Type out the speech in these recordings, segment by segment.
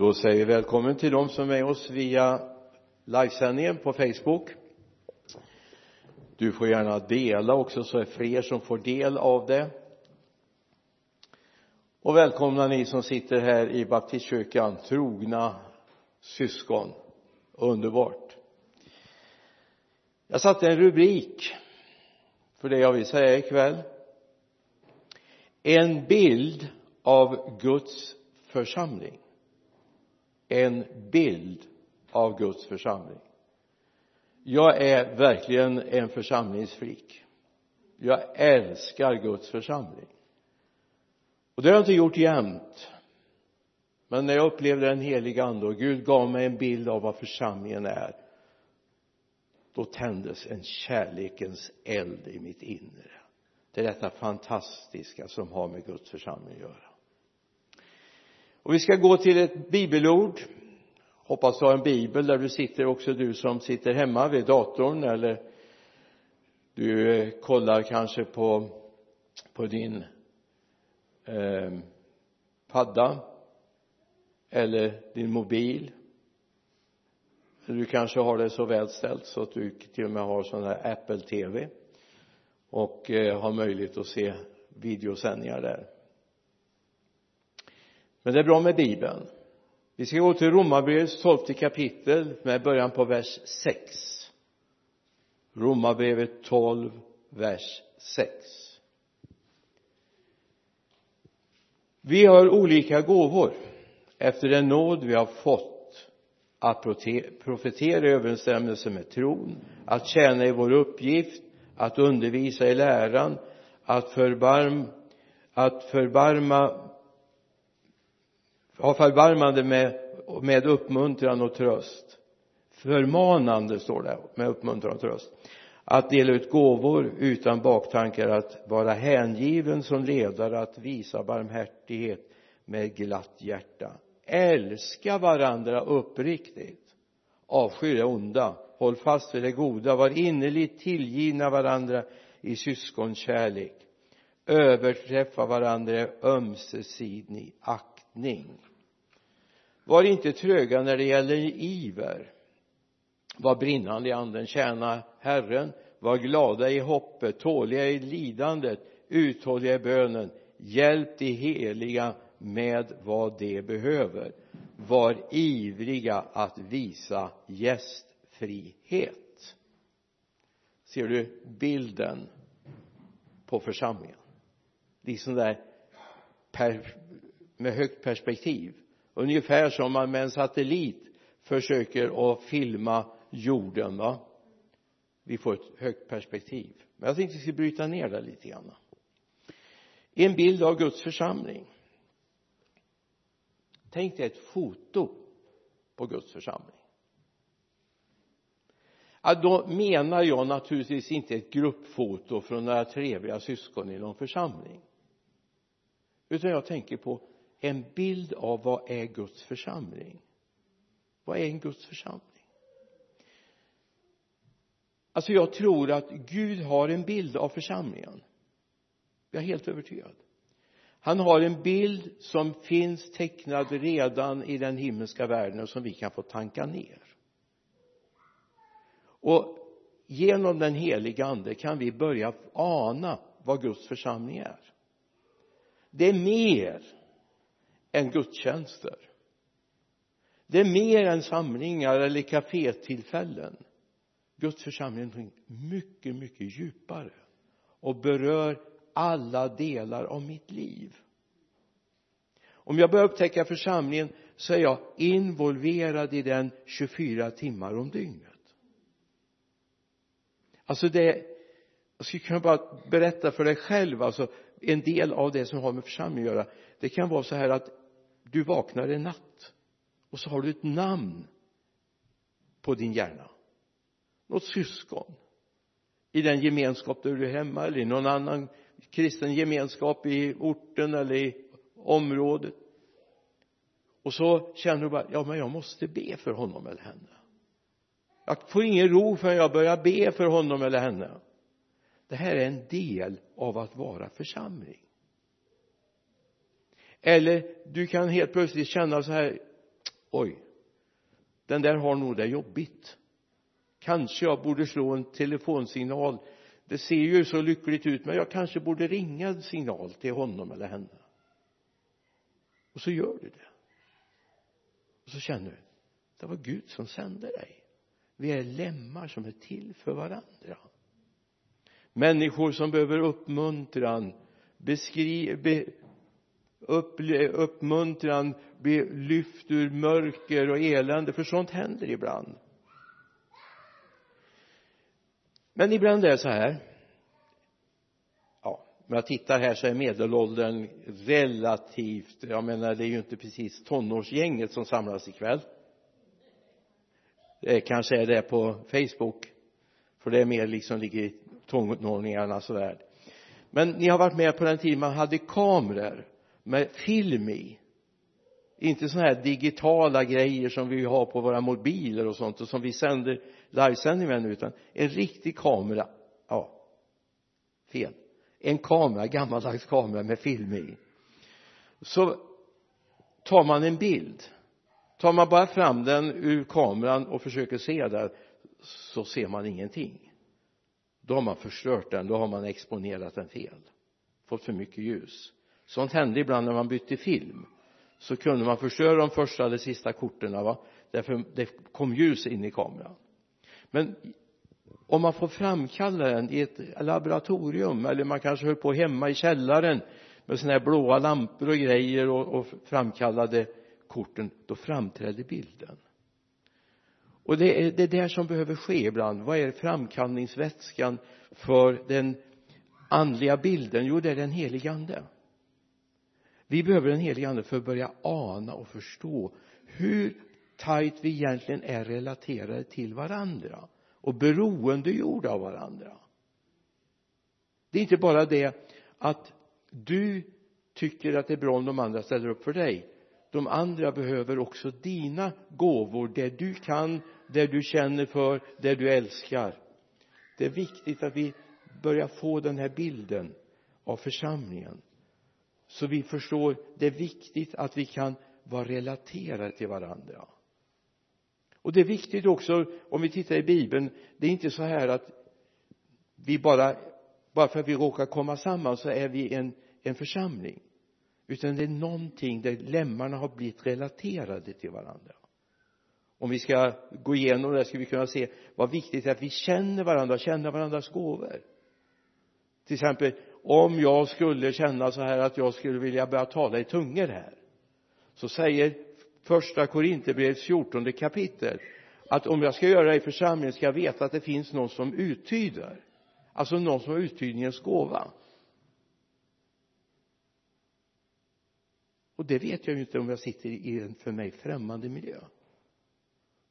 då säger vi välkommen till de som är med oss via livesändningen på Facebook. Du får gärna dela också så är fler som får del av det. Och välkomna ni som sitter här i baptistkyrkan trogna syskon. Underbart. Jag satte en rubrik för det jag vill säga ikväll. En bild av Guds församling en bild av Guds församling. Jag är verkligen en församlingsfrik jag älskar Guds församling. Och det har jag inte gjort jämt. Men när jag upplevde den heliga ande och Gud gav mig en bild av vad församlingen är då tändes en kärlekens eld i mitt inre. Det är detta fantastiska som har med Guds församling att göra och vi ska gå till ett bibelord. Hoppas du har en bibel där du sitter också du som sitter hemma vid datorn eller du eh, kollar kanske på på din eh, padda eller din mobil. Eller du kanske har det så väl ställt så att du till och med har sån här Apple TV och eh, har möjlighet att se videosändningar där men det är bra med bibeln. Vi ska gå till romarbrevets tolfte kapitel med början på vers 6 romarbrevet 12 vers 6 vi har olika gåvor efter den nåd vi har fått att profetera i överensstämmelse med tron att tjäna i vår uppgift att undervisa i läran att förbarm att förbarma ha förbarmande med, med uppmuntran och tröst. Förmanande står det med uppmuntran och tröst. Att dela ut gåvor utan baktankar att vara hängiven som ledare att visa barmhärtighet med glatt hjärta. Älska varandra uppriktigt. Avsky det onda. Håll fast vid det goda. Var innerligt tillgivna varandra i syskonkärlek. Överträffa varandra i ömsesidig aktning var inte tröga när det gäller iver. Var brinnande i anden tjäna Herren. Var glada i hoppet tåliga i lidandet uthålliga i bönen. Hjälp de heliga med vad de behöver. Var ivriga att visa gästfrihet. Ser du bilden på församlingen? Liksom där per, med högt perspektiv ungefär som man med en satellit försöker att filma jorden va? Vi får ett högt perspektiv. Men jag tänkte att vi ska bryta ner det lite grann. En bild av Guds församling. Tänk dig ett foto på Guds församling. Ja, då menar jag naturligtvis inte ett gruppfoto från några trevliga syskon i någon församling. Utan jag tänker på en bild av vad är Guds församling? Vad är en Guds församling? Alltså jag tror att Gud har en bild av församlingen. Jag är helt övertygad. Han har en bild som finns tecknad redan i den himmelska världen och som vi kan få tanka ner. Och genom den heliga ande kan vi börja ana vad Guds församling är. Det är mer än gudstjänster. Det är mer än samlingar eller kafétillfällen. Guds församling är någonting mycket, mycket djupare och berör alla delar av mitt liv. Om jag börjar upptäcka församlingen så är jag involverad i den 24 timmar om dygnet. Alltså det jag skulle kunna bara berätta för dig själv alltså en del av det som har med församling att göra. Det kan vara så här att du vaknar en natt och så har du ett namn på din hjärna. Något syskon i den gemenskap där du är hemma eller i någon annan kristen gemenskap i orten eller i området. Och så känner du bara ja men jag måste be för honom eller henne. Jag får ingen ro förrän jag börjar be för honom eller henne. Det här är en del av att vara församling eller du kan helt plötsligt känna så här oj den där har nog det jobbigt. Kanske jag borde slå en telefonsignal. Det ser ju så lyckligt ut men jag kanske borde ringa en signal till honom eller henne. Och så gör du det. Och så känner du det var Gud som sände dig. Vi är lemmar som är till för varandra. Människor som behöver uppmuntran beskriv, be, uppmuntran bli lyft ur mörker och elände för sånt händer ibland. Men ibland är det så här. Ja om jag tittar här så är medelåldern relativt jag menar det är ju inte precis tonårsgänget som samlas ikväll. Det kanske är det på Facebook för det är mer liksom ligger i tonåringarnas värld men ni har varit med på den tiden man hade kameror med film i. Inte sådana här digitala grejer som vi har på våra mobiler och sånt och som vi sänder livesändning med nu utan en riktig kamera. Ja fel. En kamera, gammaldags kamera med film i. Så tar man en bild. Tar man bara fram den ur kameran och försöker se där så ser man ingenting. Då har man förstört den, då har man exponerat den fel. Fått för mycket ljus sånt hände ibland när man bytte film. Så kunde man förstöra de första eller sista korten va? Därför det kom ljus in i kameran. Men om man får framkalla den i ett laboratorium eller man kanske höll på hemma i källaren med sådana här blåa lampor och grejer och, och framkallade korten då framträdde bilden. Och det är det där som behöver ske ibland. Vad är framkallningsvätskan för den andliga bilden? Jo det är den helige ande vi behöver den helige ande för att börja ana och förstå hur tajt vi egentligen är relaterade till varandra och beroendegjorda av varandra. Det är inte bara det att du tycker att det är bra om de andra ställer upp för dig. De andra behöver också dina gåvor det du kan det du känner för det du älskar. Det är viktigt att vi börjar få den här bilden av församlingen så vi förstår det är viktigt att vi kan vara relaterade till varandra. Och det är viktigt också om vi tittar i bibeln det är inte så här att vi bara bara för att vi råkar komma samman så är vi en, en församling. Utan det är någonting där lemmarna har blivit relaterade till varandra. Om vi ska gå igenom det ska vi kunna se vad viktigt det är att vi känner varandra, känner varandras gåvor. Till exempel om jag skulle känna så här att jag skulle vilja börja tala i tungor här så säger första Korinthierbrevets fjortonde kapitel att om jag ska göra det i församlingen ska jag veta att det finns någon som uttyder alltså någon som har uttydningens gåva. Och det vet jag ju inte om jag sitter i en för mig främmande miljö.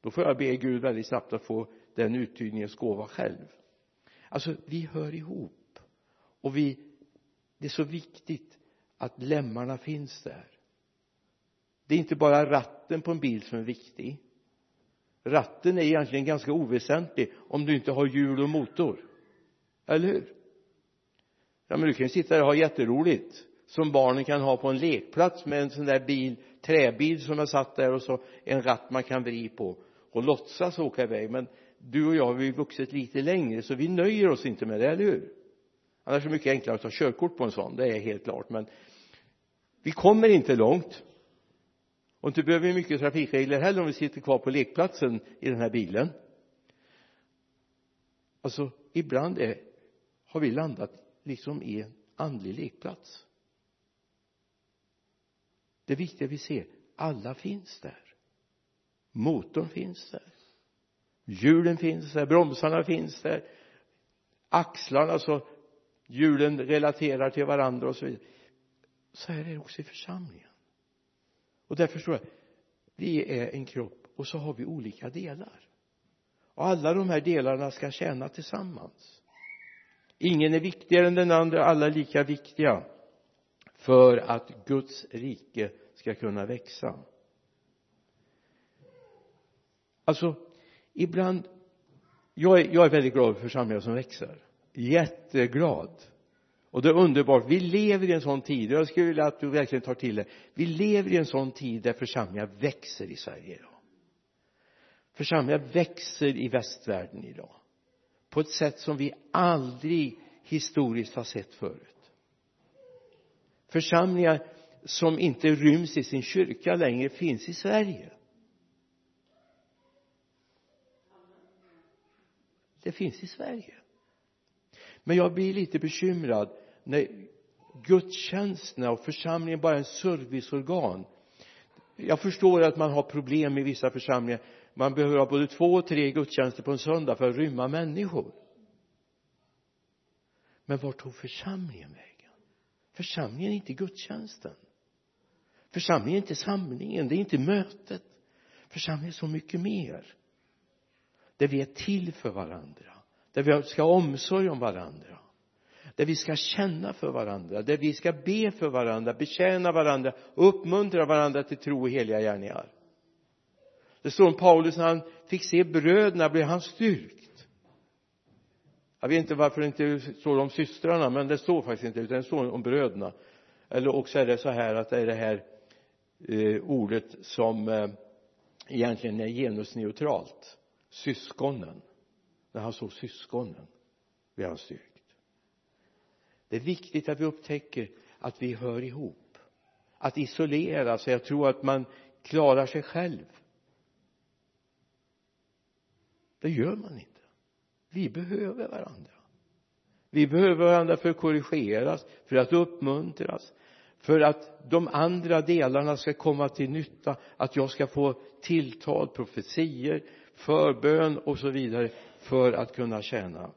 Då får jag be Gud väldigt snabbt att få den uttydningens gåva själv. Alltså vi hör ihop och vi det är så viktigt att lemmarna finns där. Det är inte bara ratten på en bil som är viktig. Ratten är egentligen ganska oväsentlig om du inte har hjul och motor. Eller hur? Ja men du kan ju sitta där och ha jätteroligt som barnen kan ha på en lekplats med en sån där bil träbil som är satt där och så en ratt man kan vrida på och låtsas åka iväg. Men du och jag har ju vuxit lite längre så vi nöjer oss inte med det, eller hur? Annars är det mycket enklare att ta körkort på en sån det är helt klart men vi kommer inte långt. Och inte behöver vi mycket trafikregler heller om vi sitter kvar på lekplatsen i den här bilen. Alltså ibland är, har vi landat liksom i en andlig lekplats. Det viktiga vi ser alla finns där. Motorn finns där. Hjulen finns där bromsarna finns där. Axlarna så hjulen relaterar till varandra och så vidare. Så här är det också i församlingen. Och därför tror jag vi är en kropp och så har vi olika delar. Och alla de här delarna ska tjäna tillsammans. Ingen är viktigare än den andra alla är lika viktiga för att Guds rike ska kunna växa. Alltså ibland jag är, jag är väldigt glad för församlingar som växer jätteglad. Och det är underbart. Vi lever i en sån tid. Och jag skulle vilja att du verkligen tar till det vi lever i en sån tid där församlingar växer i Sverige idag. Församlingar växer i västvärlden idag. På ett sätt som vi aldrig historiskt har sett förut. Församlingar som inte ryms i sin kyrka längre finns i Sverige. Det finns i Sverige men jag blir lite bekymrad när gudstjänsterna och församlingen bara är en serviceorgan. Jag förstår att man har problem i vissa församlingar. Man behöver ha både två och tre gudstjänster på en söndag för att rymma människor. Men vart tog församlingen vägen? Församlingen är inte gudstjänsten. Församlingen är inte samlingen det är inte mötet. Församlingen är så mycket mer. Där vi är till för varandra där vi ska ha omsorg om varandra. Där vi ska känna för varandra. Där vi ska be för varandra betjäna varandra och uppmuntra varandra till tro och heliga gärningar. Det står om Paulus när han fick se bröderna blev han styrkt. Jag vet inte varför det inte står om systrarna men det står faktiskt inte utan det står om bröderna. Eller också är det så här att det är det här eh, ordet som eh, egentligen är genusneutralt. Syskonen när han såg syskonen blev han styrkt det är viktigt att vi upptäcker att vi hör ihop att isolera sig jag tror att man klarar sig själv. Det gör man inte. Vi behöver varandra. Vi behöver varandra för att korrigeras för att uppmuntras för att de andra delarna ska komma till nytta att jag ska få tilltal, profetier, förbön och så vidare för att kunna tjäna.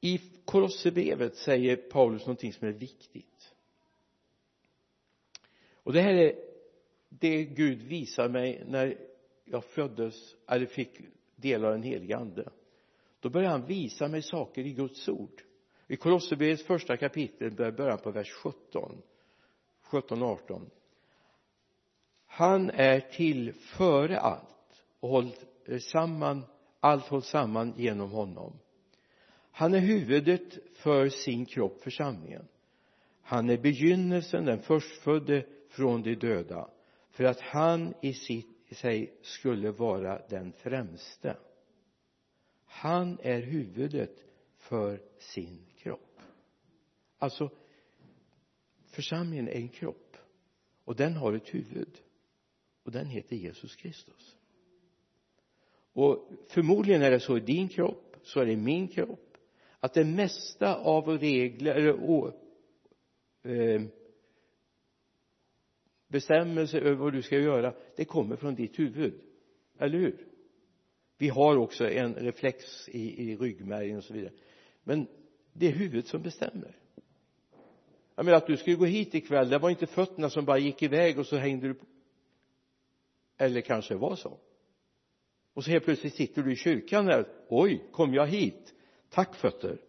I Kolosserbrevet säger Paulus någonting som är viktigt. Och det här är det Gud visar mig när jag föddes eller fick del av den helige ande. Då började han visa mig saker i Guds ord. I Kolosserbrevets första kapitel börjar på vers 17 17 18 han är till före allt och hålls samman allt hålls samman genom honom. Han är huvudet för sin kropp församlingen. Han är begynnelsen den förstfödde från de döda för att han i sitt sig skulle vara den främste. Han är huvudet för sin kropp. Alltså församlingen är en kropp och den har ett huvud och den heter Jesus Kristus. Och förmodligen är det så i din kropp så är det i min kropp att det mesta av regler eller eh, bestämmelser över vad du ska göra det kommer från ditt huvud. Eller hur? Vi har också en reflex i, i ryggmärgen och så vidare. Men det är huvudet som bestämmer. Jag menar att du skulle gå hit ikväll det var inte fötterna som bara gick iväg och så hängde du eller kanske var så. Och så helt plötsligt sitter du i kyrkan där. Oj kom jag hit? Tack fötter.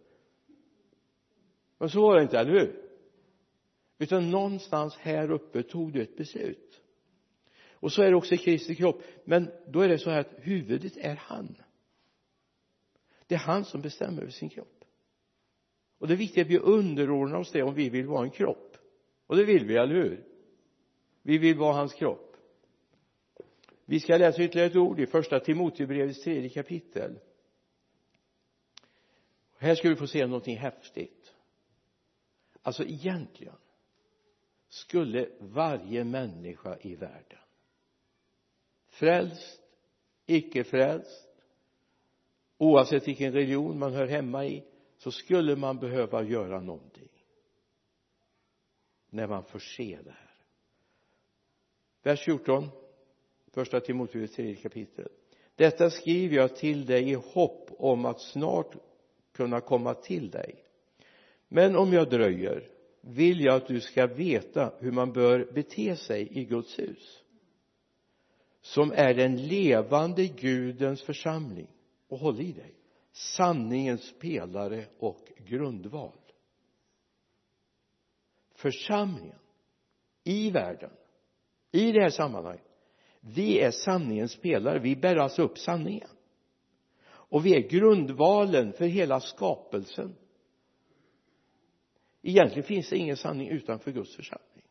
Men så var det inte, eller hur? Utan någonstans här uppe tog du ett beslut. Och så är det också i Kristi kropp. Men då är det så här att huvudet är han. Det är han som bestämmer över sin kropp. Och det är viktigt att vi underordnar oss det om vi vill vara en kropp. Och det vill vi, eller hur? Vi vill vara hans kropp vi ska läsa ytterligare ett ord i första Timotebrevets tredje kapitel. Här ska vi få se någonting häftigt. Alltså egentligen skulle varje människa i världen frälst icke frälst oavsett vilken religion man hör hemma i så skulle man behöva göra någonting när man får se det här. Vers 14 första Timoteus tredje kapitel. Detta skriver jag till dig i hopp om att snart kunna komma till dig. Men om jag dröjer vill jag att du ska veta hur man bör bete sig i Guds hus som är den levande Gudens församling. Och håll i dig sanningens pelare och grundval. Församlingen i världen i det här sammanhanget vi är sanningens pelare. Vi bär alltså upp sanningen. Och vi är grundvalen för hela skapelsen. Egentligen finns det ingen sanning utanför Guds församling.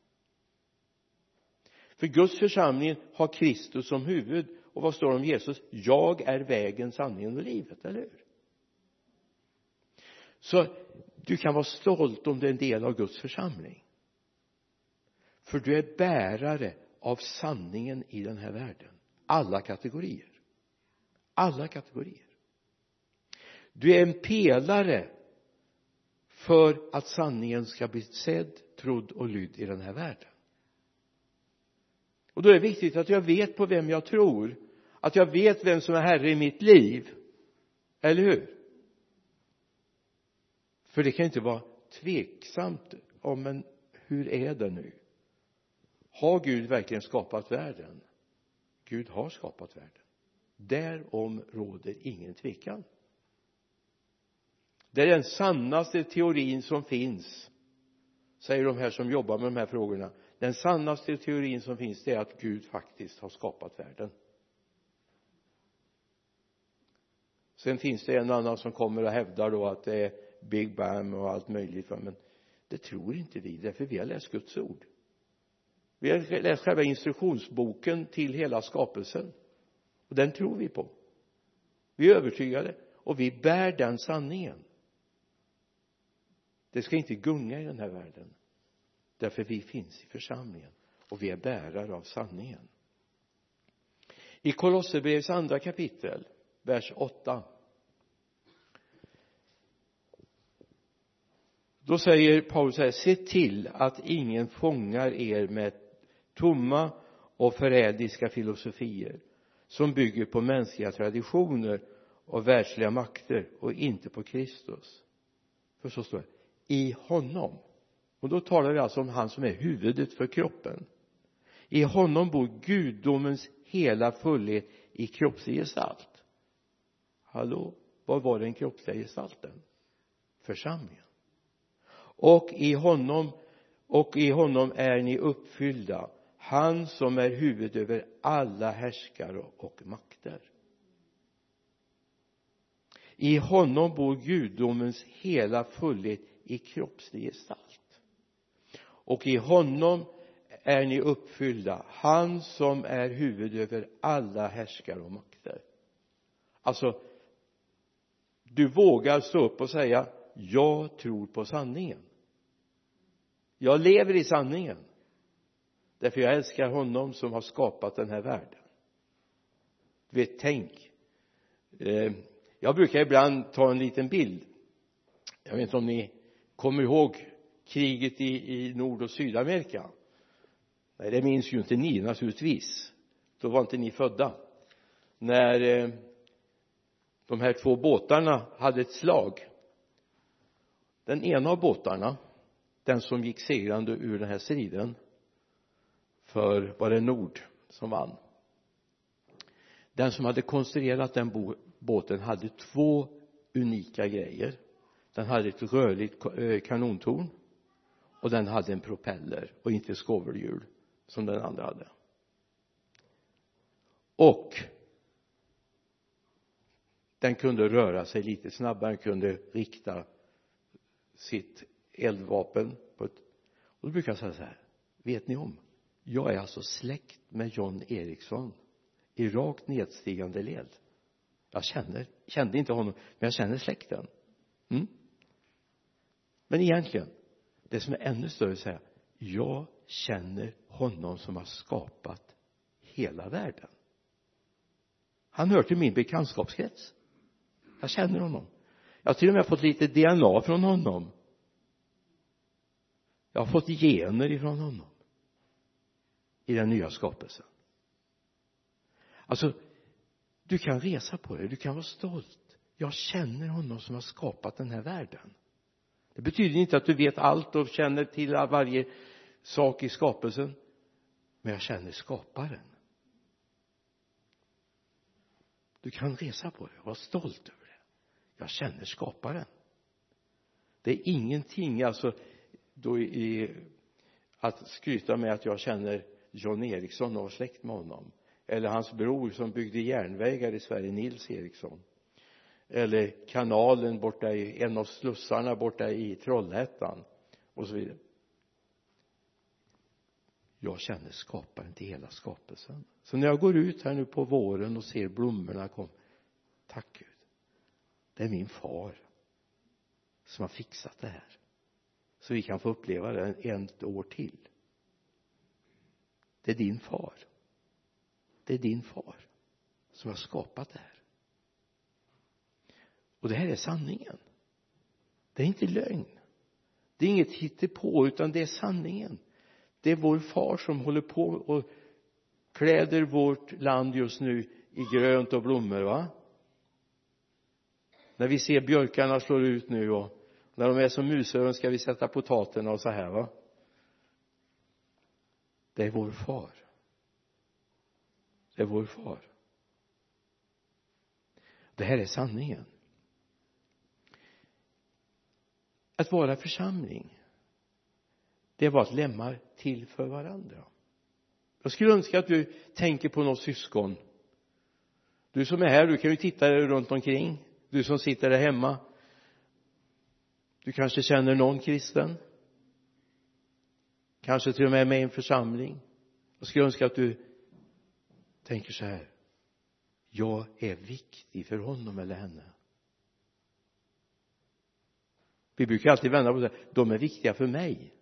För Guds församling har Kristus som huvud. Och vad står det om Jesus? Jag är vägen, sanningen och livet, eller hur? Så du kan vara stolt om du är en del av Guds församling. För du är bärare av sanningen i den här världen. Alla kategorier. Alla kategorier. Du är en pelare för att sanningen ska bli sedd, trodd och lydd i den här världen. Och då är det viktigt att jag vet på vem jag tror att jag vet vem som är herre i mitt liv. Eller hur? För det kan inte vara tveksamt om men hur är det nu? Har Gud verkligen skapat världen? Gud har skapat världen. Därom råder ingen tvekan. Det är den sannaste teorin som finns säger de här som jobbar med de här frågorna. Den sannaste teorin som finns det är att Gud faktiskt har skapat världen. Sen finns det en annan som kommer och hävdar då att det är Big Bang och allt möjligt men det tror inte vi därför vi har läst Guds ord vi har läst själva instruktionsboken till hela skapelsen. Och den tror vi på. Vi är övertygade. Och vi bär den sanningen. Det ska inte gunga i den här världen. Därför vi finns i församlingen. Och vi är bärare av sanningen. I Kolosserbrevets andra kapitel vers 8 då säger Paulus här se till att ingen fångar er med tomma och förrädiska filosofier som bygger på mänskliga traditioner och världsliga makter och inte på Kristus. För så står det i honom. Och då talar vi alltså om han som är huvudet för kroppen. I honom bor gudomens hela fullhet i kroppslig gestalt. Hallå? Vad var den kroppsliga gestalten? Församlingen. Och i honom och i honom är ni uppfyllda han som är huvud över alla härskare och makter. I honom bor gudomens hela fullhet i kroppslig gestalt. Och i honom är ni uppfyllda han som är huvud över alla härskare och makter. Alltså du vågar stå upp och säga jag tror på sanningen. Jag lever i sanningen därför jag älskar honom som har skapat den här världen. Du vet tänk. Eh, jag brukar ibland ta en liten bild. Jag vet inte om ni kommer ihåg kriget i, i Nord och Sydamerika? Nej det minns ju inte ni naturligtvis. Då var inte ni födda. När eh, de här två båtarna hade ett slag. Den ena av båtarna den som gick segrande ur den här striden för var det Nord som vann. Den som hade konstruerat den båten hade två unika grejer. Den hade ett rörligt eh, kanontorn och den hade en propeller och inte skovelhjul som den andra hade. Och den kunde röra sig lite snabbare, den kunde rikta sitt eldvapen på ett och då brukar jag säga så här vet ni om jag är alltså släkt med John Eriksson i rakt nedstigande led. Jag känner, kände inte honom men jag känner släkten. Mm? men egentligen det som är ännu större är att säga jag känner honom som har skapat hela världen. Han hör till min bekantskapskrets. Jag känner honom. Jag har till och med fått lite DNA från honom. Jag har fått gener ifrån honom i den nya skapelsen. Alltså du kan resa på dig, du kan vara stolt. Jag känner honom som har skapat den här världen. Det betyder inte att du vet allt och känner till varje sak i skapelsen men jag känner skaparen. Du kan resa på dig och vara stolt över det. Jag känner skaparen. Det är ingenting alltså då i att skryta med att jag känner John Eriksson och var släkt med honom. Eller hans bror som byggde järnvägar i Sverige Nils Eriksson. Eller kanalen borta i en av slussarna borta i Trollhättan och så vidare. Jag känner skaparen till hela skapelsen. Så när jag går ut här nu på våren och ser blommorna komma tack Gud. Det är min far som har fixat det här. Så vi kan få uppleva det ett år till det är din far. Det är din far som har skapat det här. Och det här är sanningen. Det är inte lögn. Det är inget hittepå utan det är sanningen. Det är vår far som håller på och kläder vårt land just nu i grönt och blommor va? När vi ser björkarna slår ut nu och när de är som musöron ska vi sätta potaterna och så här va? Det är vår far. Det är vår far. Det här är sanningen. Att vara församling det var att lämna till för varandra. Jag skulle önska att du tänker på något syskon. Du som är här du kan ju titta dig runt omkring. Du som sitter där hemma. Du kanske känner någon kristen? Kanske till och med med i en församling. Jag skulle önska att du tänker så här. Jag är viktig för honom eller henne. Vi brukar alltid vända på det. De är viktiga för mig.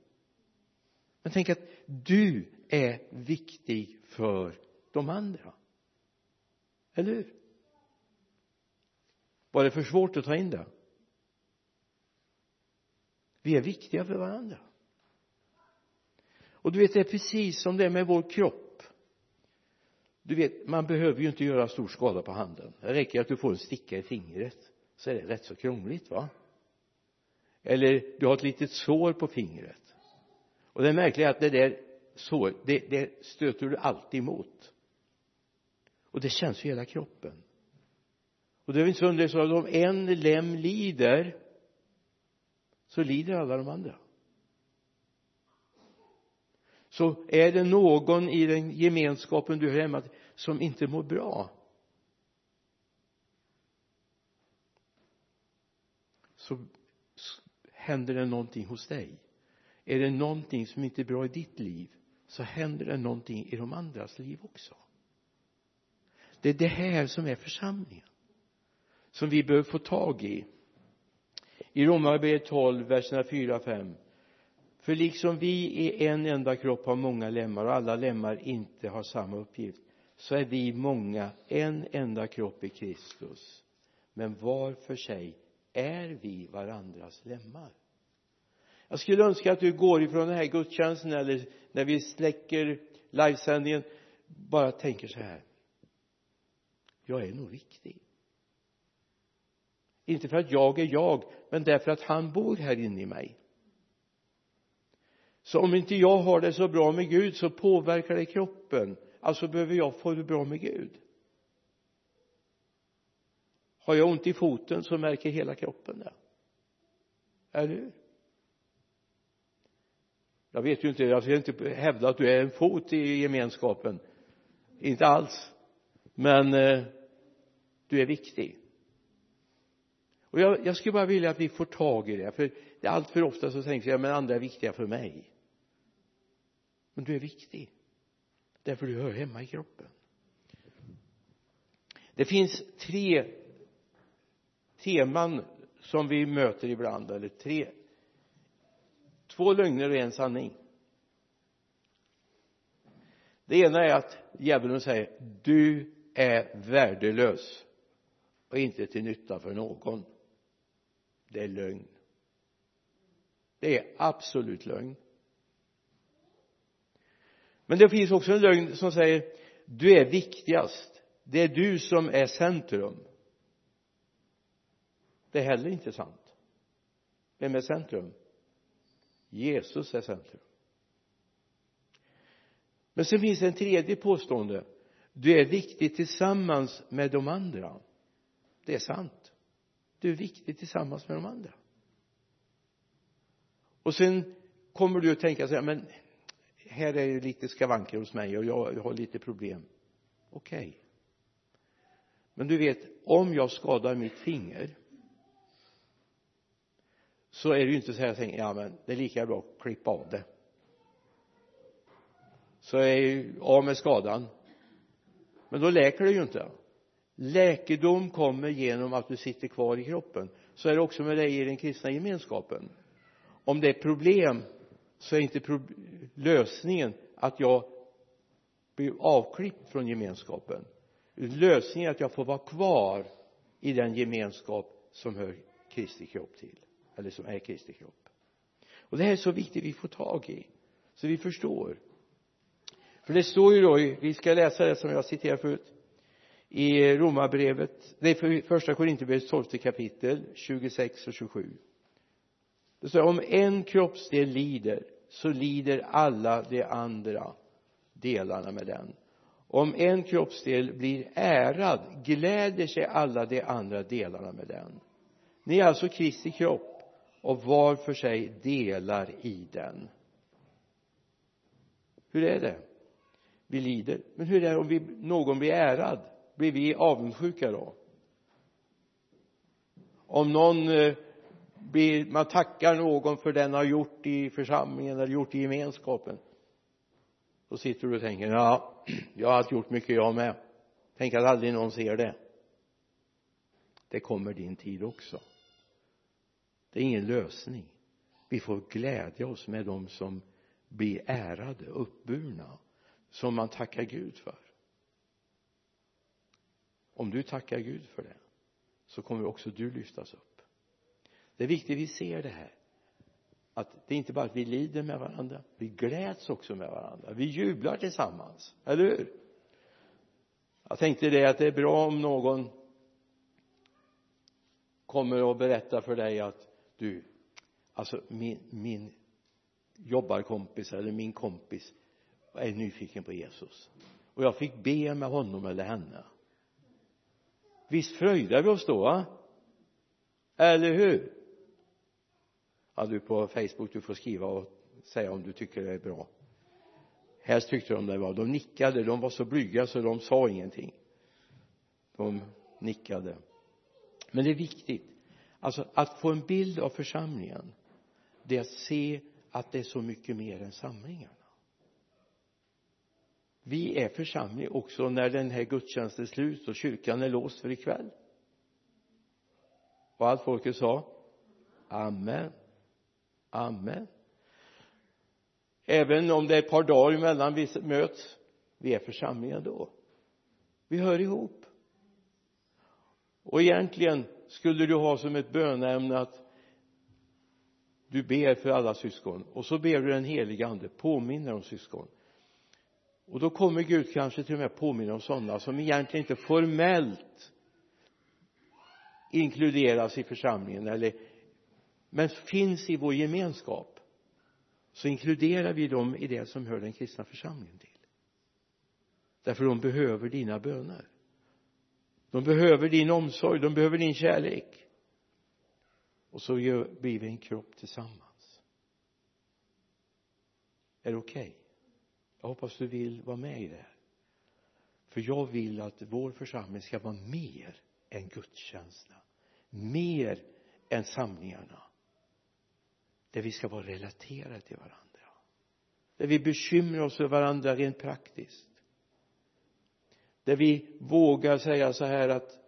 Men tänk att du är viktig för de andra. Eller hur? Var det för svårt att ta in det? Vi är viktiga för varandra och du vet det är precis som det är med vår kropp. Du vet man behöver ju inte göra stor skada på handen. Det räcker att du får en sticka i fingret så är det rätt så krångligt va? Eller du har ett litet sår på fingret. Och det märkliga är att det där såret det, det stöter du alltid emot. Och det känns i hela kroppen. Och det är inte så underligt så att om en lem lider så lider alla de andra så är det någon i den gemenskapen du hör hemma som inte mår bra? Så händer det någonting hos dig. Är det någonting som inte är bra i ditt liv så händer det någonting i de andras liv också. Det är det här som är församlingen som vi behöver få tag i. I Romarbrevet 12 verserna 4 och 5 för liksom vi i en enda kropp har många lemmar och alla lemmar inte har samma uppgift så är vi många en enda kropp i Kristus. Men var för sig är vi varandras lemmar. Jag skulle önska att du går ifrån den här gudstjänsten eller när vi släcker livesändningen bara tänker så här. Jag är nog viktig inte för att jag är jag men därför att han bor här inne i mig så om inte jag har det så bra med Gud så påverkar det kroppen. Alltså behöver jag få det bra med Gud. Har jag ont i foten så märker hela kroppen det. Eller hur jag vet ju inte, jag ska inte hävda att du är en fot i gemenskapen. Inte alls. Men eh, du är viktig och jag, jag skulle bara vilja att vi får tag i det för allt för ofta så tänker jag men andra är viktiga för mig. Men du är viktig. Därför du hör hemma i kroppen. Det finns tre teman som vi möter ibland eller tre två lögner och en sanning. Det ena är att djävulen säger du är värdelös och inte till nytta för någon det är lögn. Det är absolut lögn. Men det finns också en lögn som säger du är viktigast. Det är du som är centrum. Det är heller inte sant. Vem är centrum? Jesus är centrum. Men sen finns det en tredje påstående. Du är viktig tillsammans med de andra. Det är sant du är viktig tillsammans med de andra. Och sen kommer du att tänka så här men här är det lite skavanker hos mig och jag, jag har lite problem. Okej. Okay. men du vet om jag skadar mitt finger så är det ju inte så här jag tänker ja men det är lika bra att klippa av det. Så är jag ju av med skadan. Men då läker det ju inte läkedom kommer genom att du sitter kvar i kroppen. Så är det också med dig i den kristna gemenskapen. Om det är problem så är inte lösningen att jag blir avklippt från gemenskapen. Lösningen är att jag får vara kvar i den gemenskap som hör Kristi kropp till eller som är Kristi kropp. Och det här är så viktigt vi får tag i så vi förstår. För det står ju då vi ska läsa det som jag citerade förut i romarbrevet. Det är för första korinthierbrevets tolfte kapitel 26 och 27 det står om en kroppsdel lider så lider alla de andra delarna med den. Om en kroppsdel blir ärad gläder sig alla de andra delarna med den. Ni är alltså Kristi kropp och var för sig delar i den. Hur är det? Vi lider. Men hur är det om vi, någon blir ärad? Blir vi avundsjuka då. Om någon eh, blir, man tackar någon för den har gjort i församlingen eller gjort i gemenskapen då sitter du och tänker ja jag har gjort mycket jag med. Tänk att aldrig någon ser det. Det kommer din tid också. Det är ingen lösning. Vi får glädja oss med dem som blir ärade, uppburna som man tackar Gud för om du tackar Gud för det så kommer också du lyftas upp. Det är viktigt vi ser det här. Att det är inte bara att vi lider med varandra vi gläds också med varandra. Vi jublar tillsammans eller hur? Jag tänkte det att det är bra om någon kommer och berättar för dig att du alltså min, min jobbarkompis eller min kompis är nyfiken på Jesus. Och jag fick be med honom eller henne visst fröjdar vi oss då va? Eller hur? Ja du på Facebook du får skriva och säga om du tycker det är bra. Helst tyckte de det var. De nickade. De var så blyga så de sa ingenting. De nickade. Men det är viktigt. Alltså att få en bild av församlingen det är att se att det är så mycket mer än samlingar vi är församling också när den här gudstjänsten är slut och kyrkan är låst för ikväll. Och allt folket sa amen amen. Även om det är ett par dagar emellan vi möts vi är församlingen då. Vi hör ihop. Och egentligen skulle du ha som ett bönämne att du ber för alla syskon och så ber du den helige ande påminner om syskon och då kommer Gud kanske till och med påminna om sådana som egentligen inte formellt inkluderas i församlingen eller men finns i vår gemenskap så inkluderar vi dem i det som hör den kristna församlingen till. Därför de behöver dina böner. De behöver din omsorg, de behöver din kärlek. Och så blir vi en kropp tillsammans. Är det okej? okay? Jag hoppas du vill vara med i det här. För jag vill att vår församling ska vara mer än gudstjänsterna. Mer än samlingarna. Där vi ska vara relaterade till varandra. Där vi bekymrar oss för varandra rent praktiskt. Där vi vågar säga så här att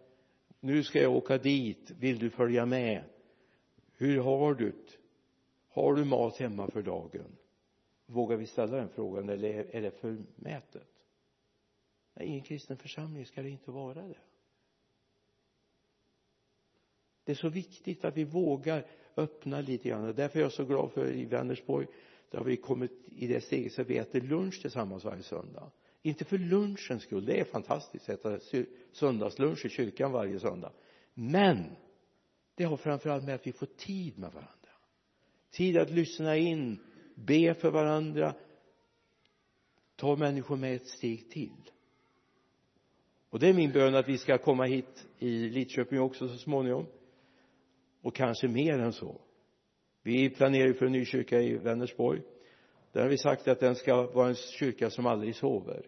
nu ska jag åka dit. Vill du följa med? Hur har du det? Har du mat hemma för dagen? Vågar vi ställa den frågan eller är det förmätet? Nej i en kristen församling ska det inte vara det. Det är så viktigt att vi vågar öppna lite grann därför är jag så glad för i Vänersborg där har vi kommit i det steget så vi äter lunch tillsammans varje söndag. Inte för lunchens skull det är fantastiskt att äta söndagslunch i kyrkan varje söndag. Men det har framförallt med att vi får tid med varandra. Tid att lyssna in be för varandra. Ta människor med ett steg till. Och det är min bön att vi ska komma hit i Lidköping också så småningom. Och kanske mer än så. Vi planerar ju för en ny kyrka i Vänersborg. Där har vi sagt att den ska vara en kyrka som aldrig sover.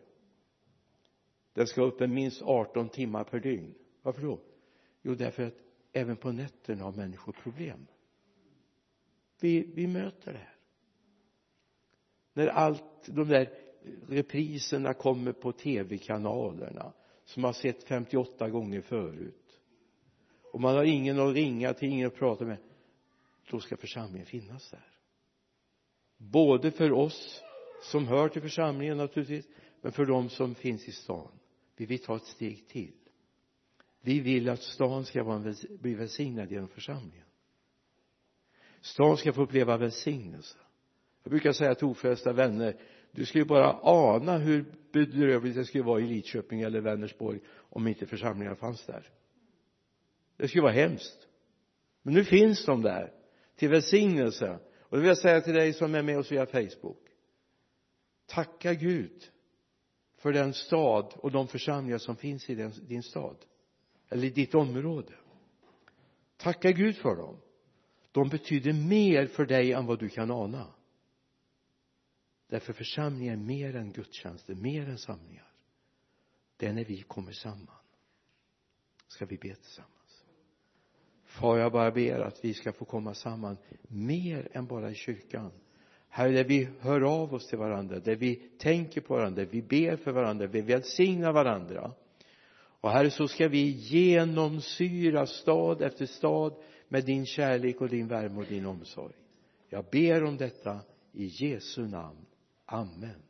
Den ska vara öppen minst 18 timmar per dygn. Varför då? Jo därför att även på nätterna har människor problem. Vi, vi möter det här när allt de där repriserna kommer på tv-kanalerna som man sett 58 gånger förut. Och man har ingen att ringa till, ingen att prata med. Då ska församlingen finnas där. Både för oss som hör till församlingen naturligtvis men för de som finns i stan. Vi vill ta ett steg till. Vi vill att stan ska vara, bli välsignad genom församlingen. Stan ska få uppleva välsignelse jag brukar säga till ofrälsta vänner du skulle bara ana hur bedrövligt det skulle vara i Lidköping eller Vänersborg om inte församlingarna fanns där. Det skulle vara hemskt. Men nu finns de där till välsignelse. Och det vill jag säga till dig som är med oss via Facebook. Tacka Gud för den stad och de församlingar som finns i din, din stad eller i ditt område. Tacka Gud för dem. De betyder mer för dig än vad du kan ana därför församlingar är mer än gudstjänster, mer än samlingar. Det är när vi kommer samman. Ska vi be tillsammans? Far jag bara ber att vi ska få komma samman mer än bara i kyrkan. Här där vi hör av oss till varandra där vi tänker på varandra där vi ber för varandra vi välsignar varandra. Och herre så ska vi genomsyra stad efter stad med din kärlek och din värme och din omsorg. Jag ber om detta i Jesu namn. Amen.